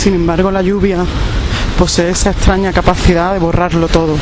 Sin embargo, la lluvia posee esa extraña capacidad de borrarlo todo.